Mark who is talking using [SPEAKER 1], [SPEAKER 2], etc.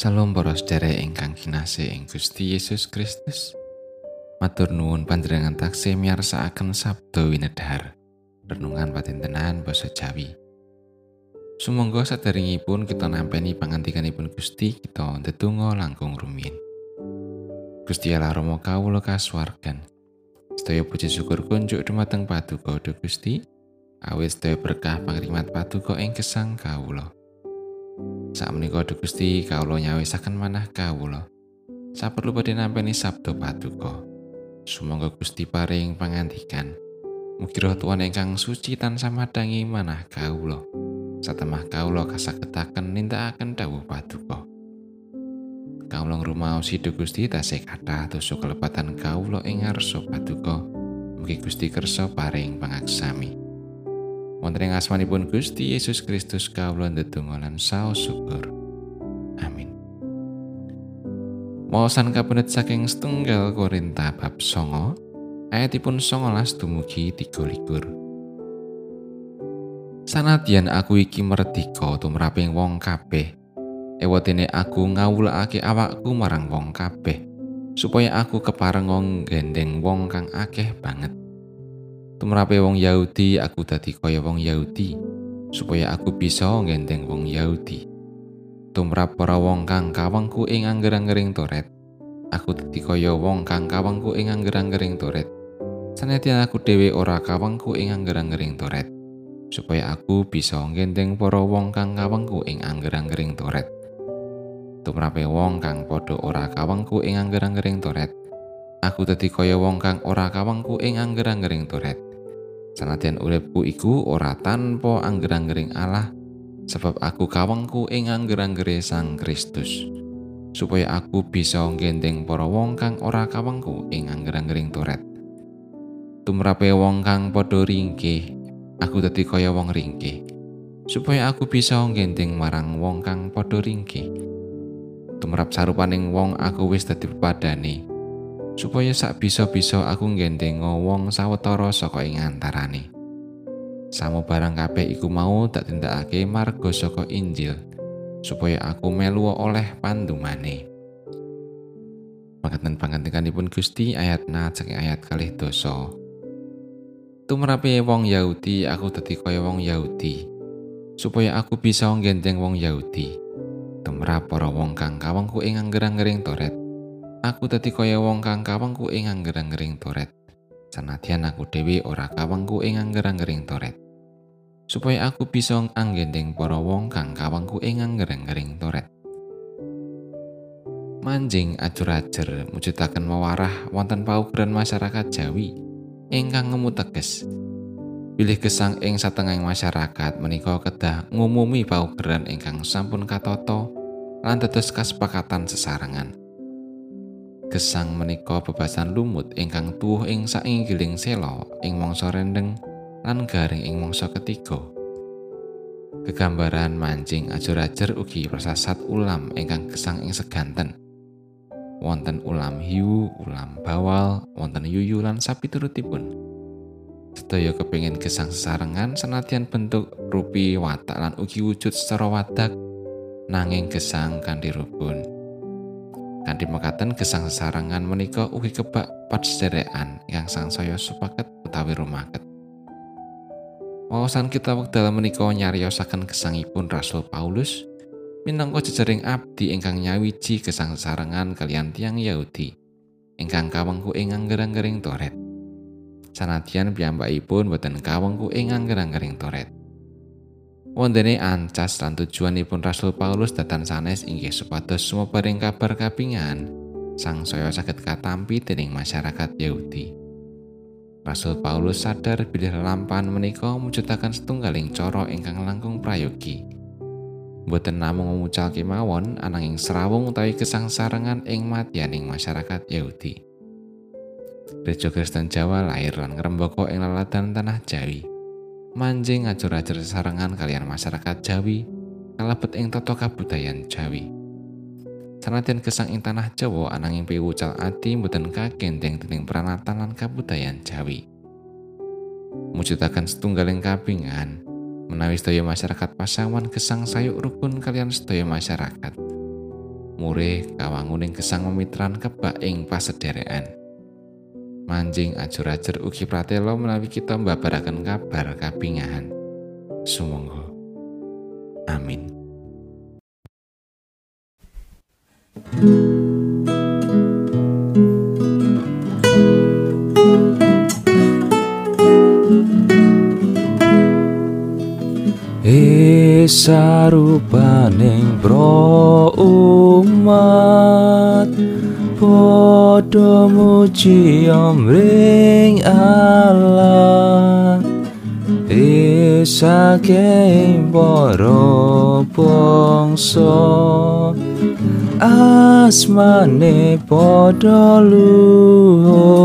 [SPEAKER 1] Salam para sedherek ingkang kinasih ing Gusti Yesus Kristus. Matur nuwun panjenengan taksih miyarsakaken sabda winedhar. Renungan patintenan basa Jawi. Sumangga sadaringipun kita nampeni pangantikanipun Gusti, kita ndedonga langkung rumiyin. Gusti Allah Rama kawula kasuwargan. Sedaya puji syukur kunjuk dumateng Paduka Gusti. Awit sedaya berkah pangrimat Paduka ing gesang kawula. Sak menika Gusti kawula nyawisaken manah kawula. Saperlu badhe nampi sabda paduka. Sumangga Gusti paring pangandikan. Mugi roh Tuhan ingkang suci tansah madangi manah kawula. Satemah kawula kasagetaken nindakaken dawuh paduka. Kawula ngrumaosi Gusti tasih kathah dosa kelepatan kawula ing ngarsa paduka. Mugi Gusti kersa paring pangaksami. Wonten ing asmanipun Gusti Yesus Kristus kawula ndedonga lan saos syukur. Amin. Maosan kapendet saking setunggal Korinta bab songo, ayatipun songolas dumugi tiga likur. Sanadyan aku iki merdika tumraping wong kabeh, ewatene aku ngawulake awakku marang wong kabeh, supaya aku kepareng gendeng wong kang akeh banget. Tumrape wong Yahudi aku dadi kaya wong Yahudi supaya aku bisa ngendeng wong Yahudi. Tumrap para wong kang kawangku ing angger-anggering toret. Aku dadi kaya wong kang kawangku ing angger-anggering toret. Aku dhewe ora kawangku ing angger-anggering toret. Supaya aku bisa ngendeng para wong kang kawangku ing angger-anggering toret. Tumrape wong kang padha ora kawangku ing angger-anggering toret. Aku dadi kaya wong kang ora kawangku ing angger-anggering toret. Sanadyan uripku iku ora tanpa angger-anggering Allah, sebab aku kawengku ing angger-anggere Sang Kristus. Supaya aku bisa ngendeng para wong kang ora kawengku ing angger-anggering toret. Tumrape wong kang padha ringkih, aku dadi kaya wong ringkih. Supaya aku bisa ngendeng marang wong kang padha ringkih. Tumrap sarupaning wong aku wis dadi padane. Supaya sak bisa-bisa aku ngendeng wong sawetara saka ing antarane. Samu barang kabeh iku mau tak tindakake marga saka Injil supaya aku melu oleh pandumane. Makaten pangantikanipun Gusti ayat na saking ayat kalih dosa. Tumrape wong Yahudi aku dadi kaya wong Yahudi supaya aku bisa ngendeng wong Yahudi. Tumrap para wong kang kawangku ing angger-anggering Toret Aku dadi kaya wong kang kawengku ing angger-anggering toret. Sanadyan aku dhewe ora kawengku ing angger-anggering toret. Supaya aku bisa anggendeng para wong kang kawengku ing angger-anggering toret. Manjing ajur-ajur mujudaken mawarah wonten paugeran masyarakat Jawi ingkang ngemu teges. Pilih gesang ing satengahing masyarakat menika kedah ngumumi paugeran ingkang sampun katoto lan dados kasepakatan sesarengan. Gesang menika bebasan lumut ingkang tuwuh ing sainggiling sela ing mangsa rendeng lan garing ing mangsa ketiga. Kegambaran mancing ajur-ajur ugi prasasat ulam ingkang gesang ing seganten. Wonten ulam hiu, ulam bawal, wonten yuyu lan sapi turutipun. Sedaya kepingin gesang sesarengan senadyan bentuk rupi watak lan ugi wujud secara wadak nanging gesang kanthi rukun. Kanthi mekaten gesang sesarangan menika ugi kebak patsederekan yang sangsaya supaket utawi rumaket. Wawasan kita wekdal menika nyariosaken gesangipun Rasul Paulus minangka jejering abdi ingkang nyawiji gesang sesarengan kalian tiang Yahudi ingkang kawengku ing angger-anggering toret. Sanadyan piyambakipun boten kawengku ing angger-anggering toret. Wondene ancas lan tujuanipun Rasul Paulus datan sanes inggih supados sumebaring kabar kapingan sang saya saged katampi dening masyarakat Yahudi. Rasul Paulus sadar bilih lampahan menika mujudaken setunggaling cara ingkang langkung prayogi. Boten namung memucal kemawon ananging serawung utawi kesangsarengan ing matyaning masyarakat Yahudi. Gereja Kristen Jawa lahir lan ngrembaka ing laladan tanah Jawi. Manjing ngajur-ajur sesarengan kalian masyarakat Jawi kalebet ing tata kabudayan Jawi. Sanadyan gesang ing tanah Jawa ananging piwucal ati mboten kakendeng dening pranatan lan kabudayan Jawi. Mujudaken setunggaling kapingan menawi sedaya masyarakat pasawan gesang sayuk rukun kalian sedaya masyarakat. mure kawanguning gesang memitran kebak ing pasederekan. Manjing ajur-ajur ugi pratelo menawi kita mbabaraken kabar kabingahan. Sumangga. Amin.
[SPEAKER 2] sarupaning pro umat padha muji amring Allah. Saking para bangsa asmane padha luhurna